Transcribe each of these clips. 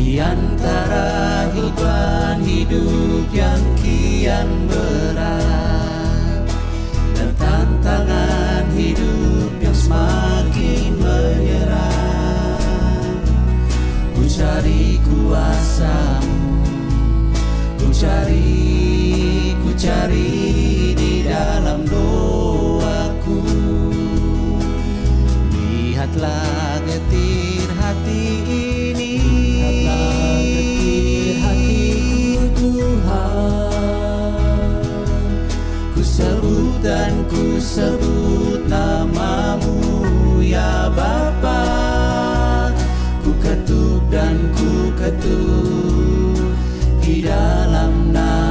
Di antara beban hidup yang kian berat Dan tantangan hidup yang semakin menyerang Ku cari kuasamu Ku cari, ku cari di dalam doaku. Lihatlah getir hati ini. dan ku sebut namamu ya Bapa. Ku ketuk dan ku ketuk di dalam nama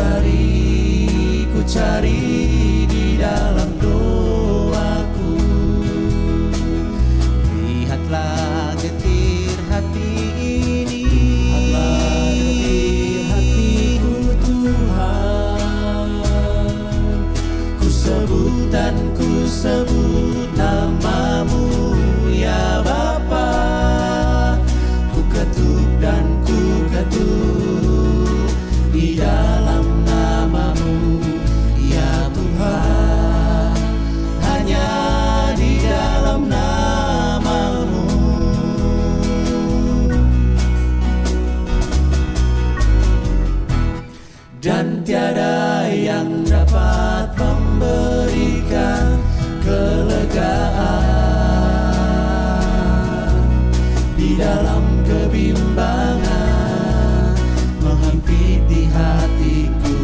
cari, ku cari di dalam doa. di dalam kebimbangan menghimpit di hatiku.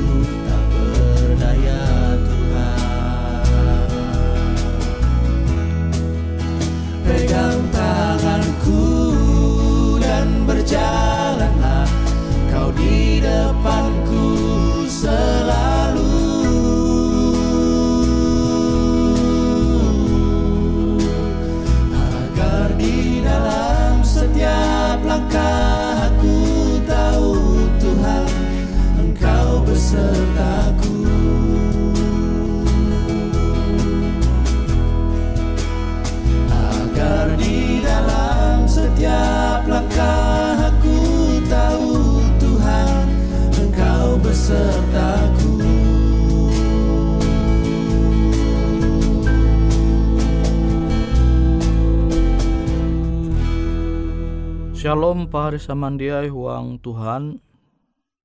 Shalom pahari samandiai huang Tuhan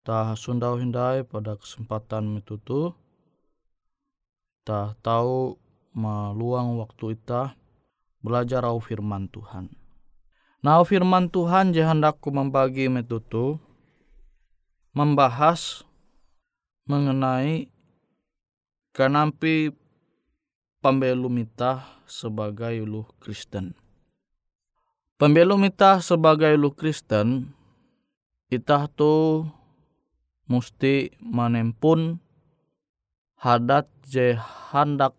Tah sundau hindai pada kesempatan metutu Tah tahu meluang waktu ita belajar au firman Tuhan. Nah firman Tuhan jahandaku membagi metutu membahas mengenai kenampi pembelum ita sebagai ulu Kristen. Pembelum ita sebagai ulu Kristen, ita tu musti menempun hadat je hendak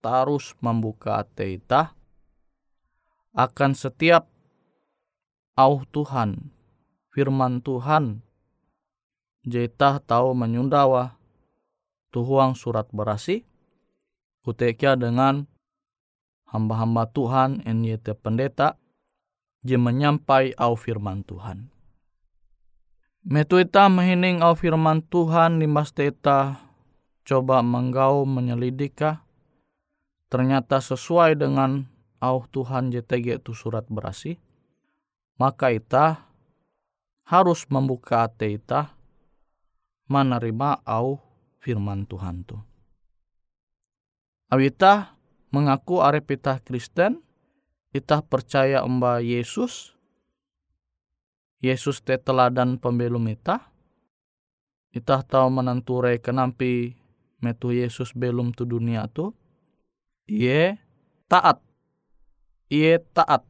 tarus membuka ita akan setiap au Tuhan, firman Tuhan, jeta tahu menyundawa tuhuang surat berasi, kutekia dengan hamba-hamba Tuhan NYT pendeta, je menyampai au firman Tuhan. Metuita mehining au firman Tuhan limas teta coba menggau menyelidika ternyata sesuai dengan au Tuhan JTG itu surat berasi maka ita harus membuka hati ita menerima au firman Tuhan tu. Awita mengaku arepita Kristen Kita percaya emba Yesus. Yesus te teladan pembelum ita. Ita tahu menanture kenampi metu Yesus belum tu dunia tu. Ie taat. Ie taat.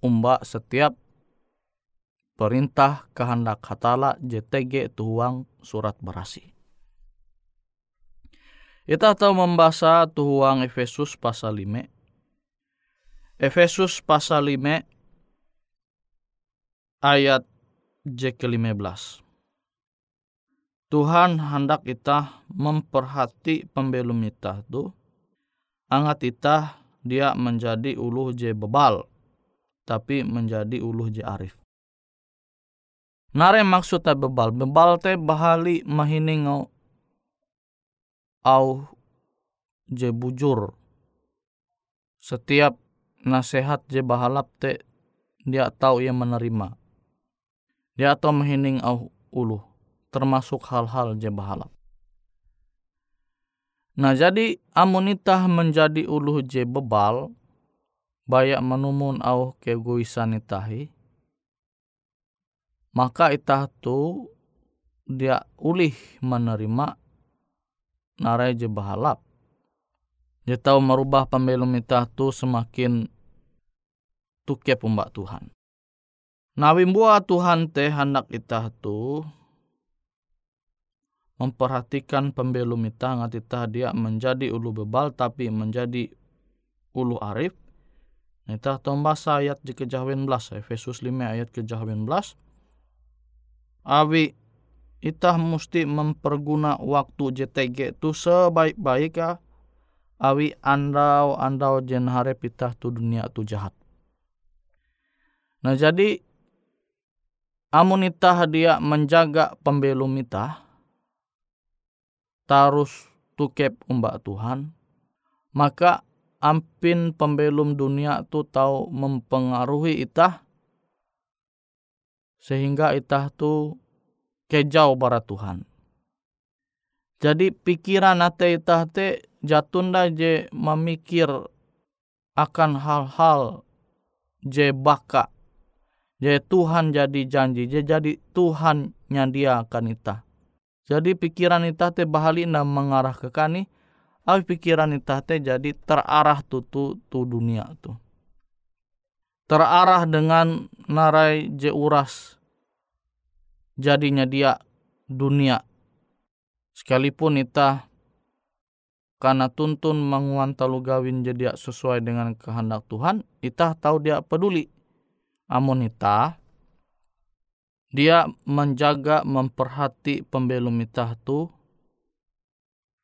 Umba setiap perintah kehendak hatala JTG tuhuang surat berasi. Kita tahu membaca tuhuang Efesus pasal 5 Efesus pasal 5 ayat J ke-15. Tuhan hendak kita memperhati pembelum kita tu. Angat kita dia menjadi uluh je bebal. Tapi menjadi uluh je arif. Nare maksudnya bebal. Bebal te bahali mahining au je bujur. Setiap nasihat je bahalap te dia tahu ia menerima. Dia tahu menghining au ulu termasuk hal-hal je bahalap. Nah jadi amunitah menjadi ulu je bebal bayak menumun au kegoisan itahi maka itah tu dia ulih menerima narai je bahalap dia tahu merubah pembelum kita tu semakin tuke pembak Tuhan. Nawi buah Tuhan teh hendak kita tu memperhatikan pembelum kita ngat kita dia menjadi ulu bebal tapi menjadi ulu arif. Kita tombas ayat di kejahwin belas Efesus 5 ayat kejahwin belas. Awi itah mesti memperguna waktu JTG tu sebaik-baik awi andau andau jen hare pitah tu dunia tu jahat. Nah jadi amunita dia menjaga pembelum ita tarus tukep umbak Tuhan maka ampin pembelum dunia tu tahu mempengaruhi ita sehingga ita tu kejauh barat Tuhan. Jadi pikiran ate ita te jatunda je memikir akan hal-hal je baka je Tuhan jadi janji je jadi Tuhan dia akan ita jadi pikiran ita te bahali na mengarah ke kani awi pikiran ita te jadi terarah tu tu, tu dunia tu. Terarah dengan narai je uras jadinya dia dunia sekalipun ita karena tuntun menguan talu gawin jadi sesuai dengan kehendak Tuhan, itah tahu dia peduli. Amun itah, dia menjaga memperhati pembelum itah tu,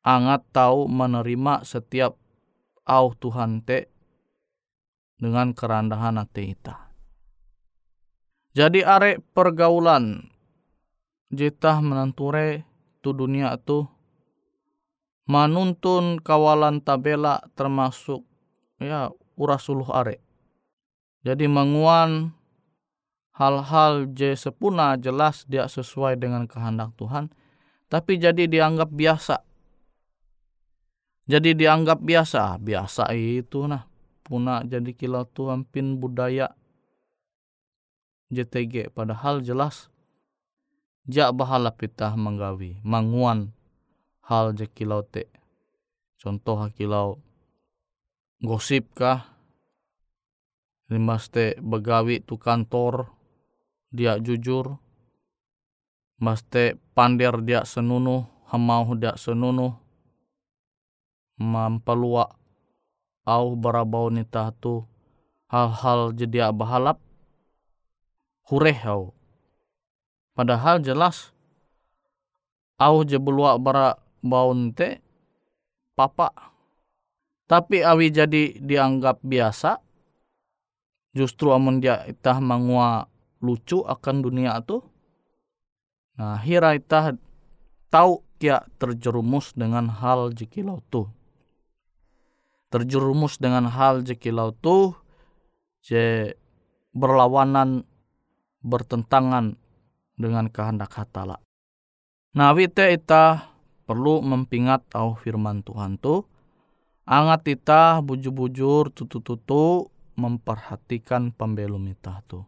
angat tahu menerima setiap au Tuhan te dengan kerendahan hati itah. Jadi are pergaulan jitah menenture tu dunia tu manuntun kawalan tabela termasuk ya urasuluh are. Jadi menguan hal-hal je sepuna jelas dia sesuai dengan kehendak Tuhan, tapi jadi dianggap biasa. Jadi dianggap biasa, biasa itu nah puna jadi kilau Tuhan pin budaya JTG padahal jelas jak bahala pitah menggawi manguan hal je kilau te. Contoh kilau gosip kah? Te begawi tu kantor dia jujur. Maste pander dia senunu hamau dia senunu mampalua au barabau nita tu hal-hal jadi bahalap. Hureh au padahal jelas au je belua bara baun te papa. Tapi awi jadi dianggap biasa justru amun dia itah mangua lucu akan dunia tu nah hira itah tahu kia terjerumus dengan hal jikilau tu terjerumus dengan hal jikilau tu je berlawanan bertentangan dengan kehendak hatala. Nah, wite ita perlu mempingat au firman Tuhan tu. Angat ita bujur-bujur tutu-tutu memperhatikan pembelum ita tu.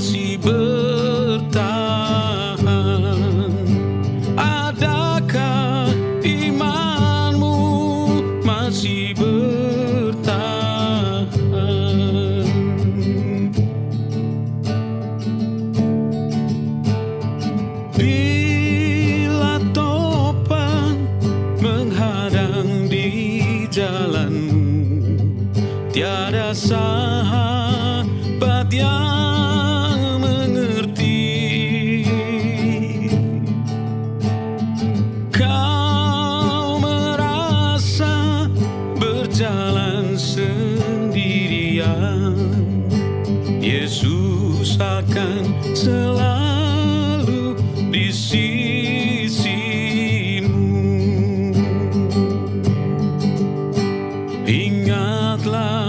see. Ingatlah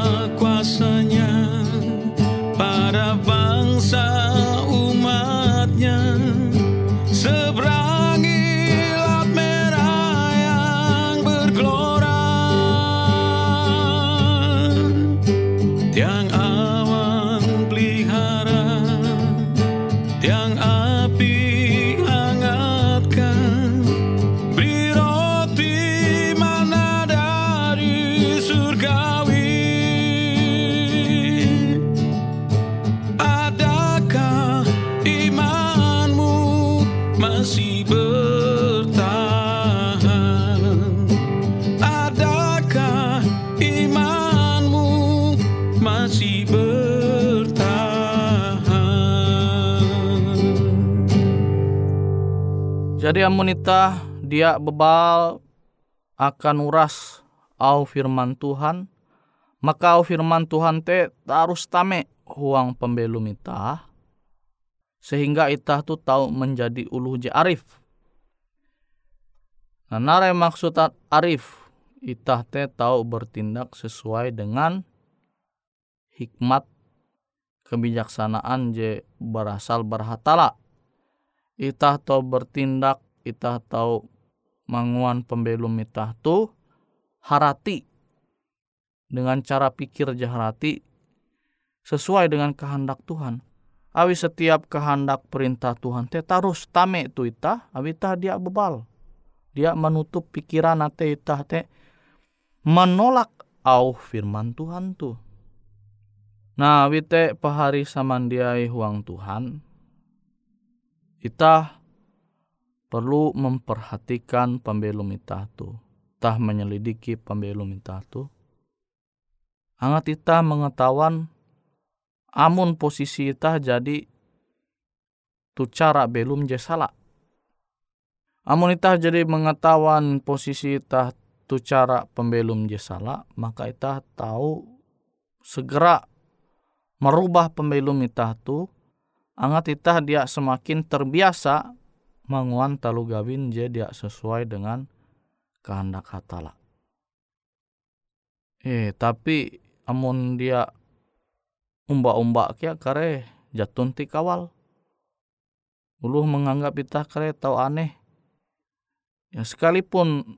Jadi amunita dia bebal akan uras au firman Tuhan Maka firman Tuhan te harus tame huang pembelum ita sehingga ita tu tahu menjadi uluh je arif. Nah, nare maksud arif, ita te tahu bertindak sesuai dengan hikmat kebijaksanaan je berasal berhatala. Ita tahu bertindak, ita tahu manguan pembelum ita tu harati dengan cara pikir jaharati sesuai dengan kehendak Tuhan. Awi setiap kehendak perintah Tuhan te tarus tame tu ita, awi ta dia bebal. Dia menutup pikiran ate ita te menolak au firman Tuhan tu. Nah, awi te pahari samandiai huang Tuhan, ita perlu memperhatikan pembelum ita tu. Tah menyelidiki pembelum ita tu. Angat ita mengetahuan amun posisi ita jadi tu cara belum je salah. Amun ita jadi mengetahuan posisi ita tu cara pembelum je salah, maka ita tahu segera merubah pembelum ita tu angat ita dia semakin terbiasa manguan talu gawin je dia sesuai dengan kehendak hatala. Eh tapi amun dia umba-umba kia kare jatun ti kawal. Uluh menganggap ita kare tau aneh. Ya sekalipun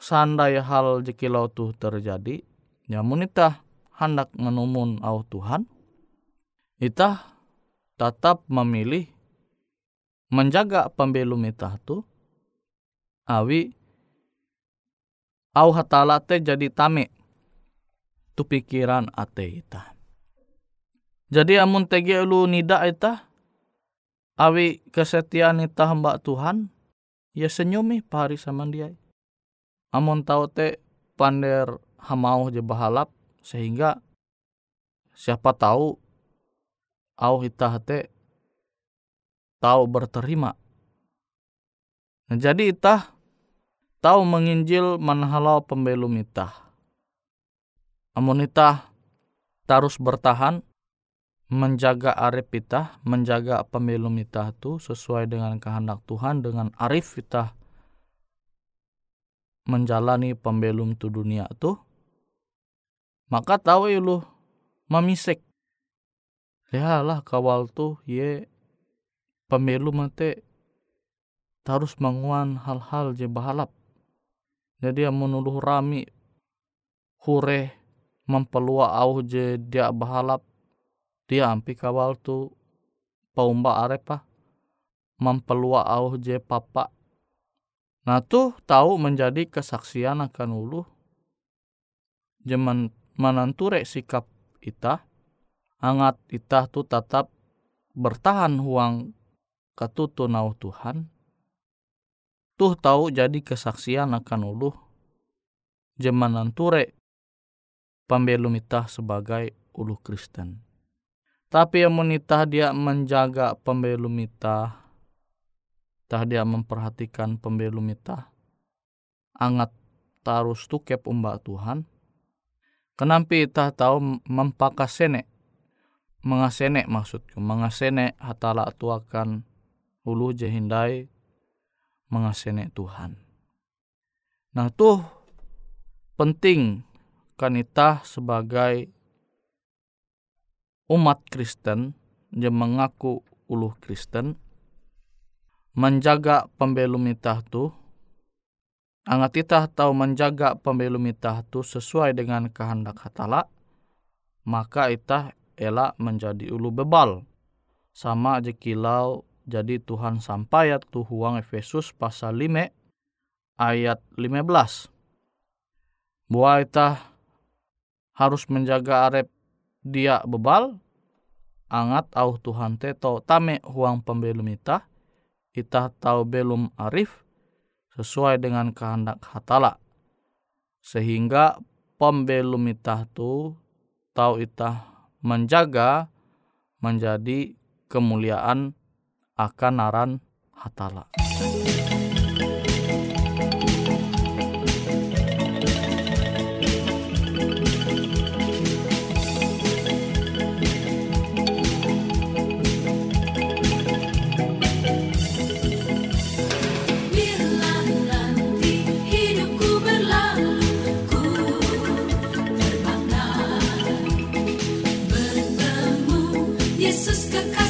sandai hal jekilau tu terjadi, nyamun ita hendak menumun au Tuhan, ita tetap memilih menjaga pembelum ita tu awi au hatala te jadi tame tu pikiran ate ita. Jadi amun tege lu nida ita awi kesetiaan ita hamba Tuhan ya senyumi pari sama dia. Amun tau te pander hamau je bahalap sehingga siapa tahu au ita te tahu berterima. Nah, jadi itah tahu menginjil manhalau pembelum itah. Amun itah terus bertahan menjaga arif itah, menjaga pembelum itah tu sesuai dengan kehendak Tuhan dengan arif itah menjalani pembelum tu dunia tu maka tahu lu memisek lihatlah kawal tu ye pemilu mate harus menguan hal-hal je bahalap. Jadi yang menuluh rami hure mempelua au je dia bahalap dia ampi kawal tu paumba arepa mempelua au je papa. Nah tuh tahu menjadi kesaksian akan ulu jaman mananture sikap ita angat ita tu tetap bertahan huang katutu nau Tuhan, tuh tahu jadi kesaksian akan uluh jemanan ture pembelum itah sebagai uluh Kristen. Tapi yang menitah dia menjaga pembelum itah, tah dia memperhatikan pembelum itah, angat tarus tukep umbak Tuhan, kenapa itah tahu mempakasene, mengasene maksudku, mengasene hatala tuakan ulu jehindai mengasene Tuhan. Nah tuh penting kanita sebagai umat Kristen yang mengaku ulu Kristen menjaga pembelum itah tu angat itah tahu menjaga pembelum itah tu sesuai dengan kehendak hatala maka itah elak menjadi ulu bebal. Sama jekilau jadi Tuhan sampai tu huang Efesus pasal 5 ayat 15. Buah ita harus menjaga arep dia bebal? Angat au Tuhan te to tame huang pembelum ita ita tahu belum arif sesuai dengan kehendak hatala. Sehingga pembelum ita tu tahu ita menjaga menjadi kemuliaan akan naran hatala. Jesus que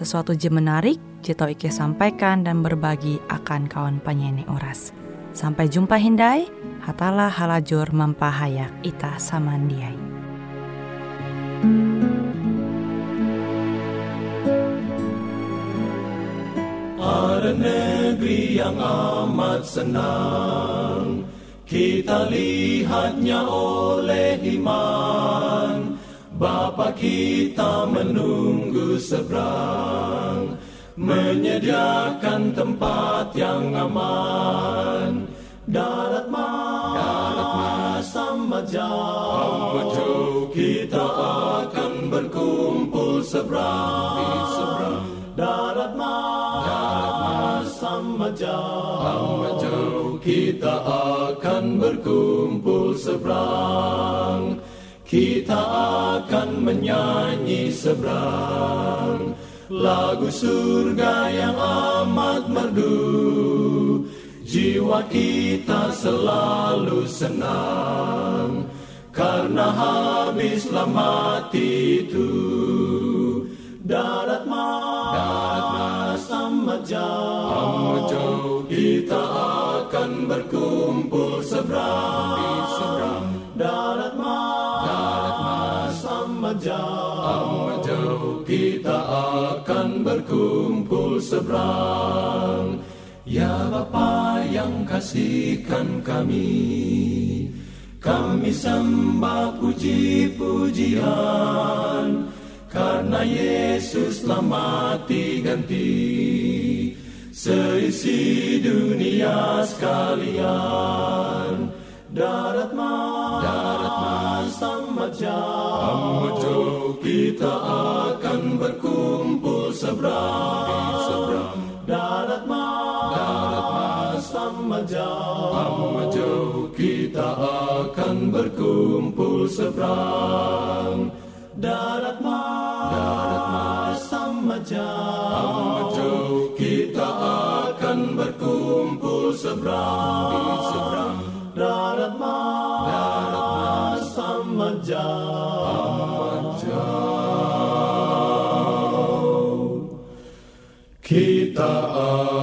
sesuatu je menarik, Cito Ike sampaikan dan berbagi akan kawan penyanyi oras. Sampai jumpa Hindai, hatalah halajur mempahayak ita samandiai. Ada negeri yang amat senang, kita lihatnya oleh iman Bapa kita menunggu seberang Menyediakan tempat yang aman. Darat mas, darat mas amat jauh Kita akan berkumpul seberang. Darat mas, darat Amat jauh Kita akan berkumpul seberang kita akan menyanyi seberang lagu surga yang amat merdu. Jiwa kita selalu senang karena habislah mati itu. Darat mas, amat jauh. Kita akan berkumpul seberang. Jauh, jauh. Kita akan berkumpul seberang. Ya Bapa yang kasihkan kami, kami sembah puji-pujian karena Yesus telah mati ganti seisi dunia sekalian. Darat darat amat jauh kita akan berkumpul seberang, seberang. Darat mas, darat mas. Kita akan berkumpul seberang. Darat mas, darat mas. Kita akan berkumpul seberang, seberang. Jauh, amat jauh. Kita berkumpul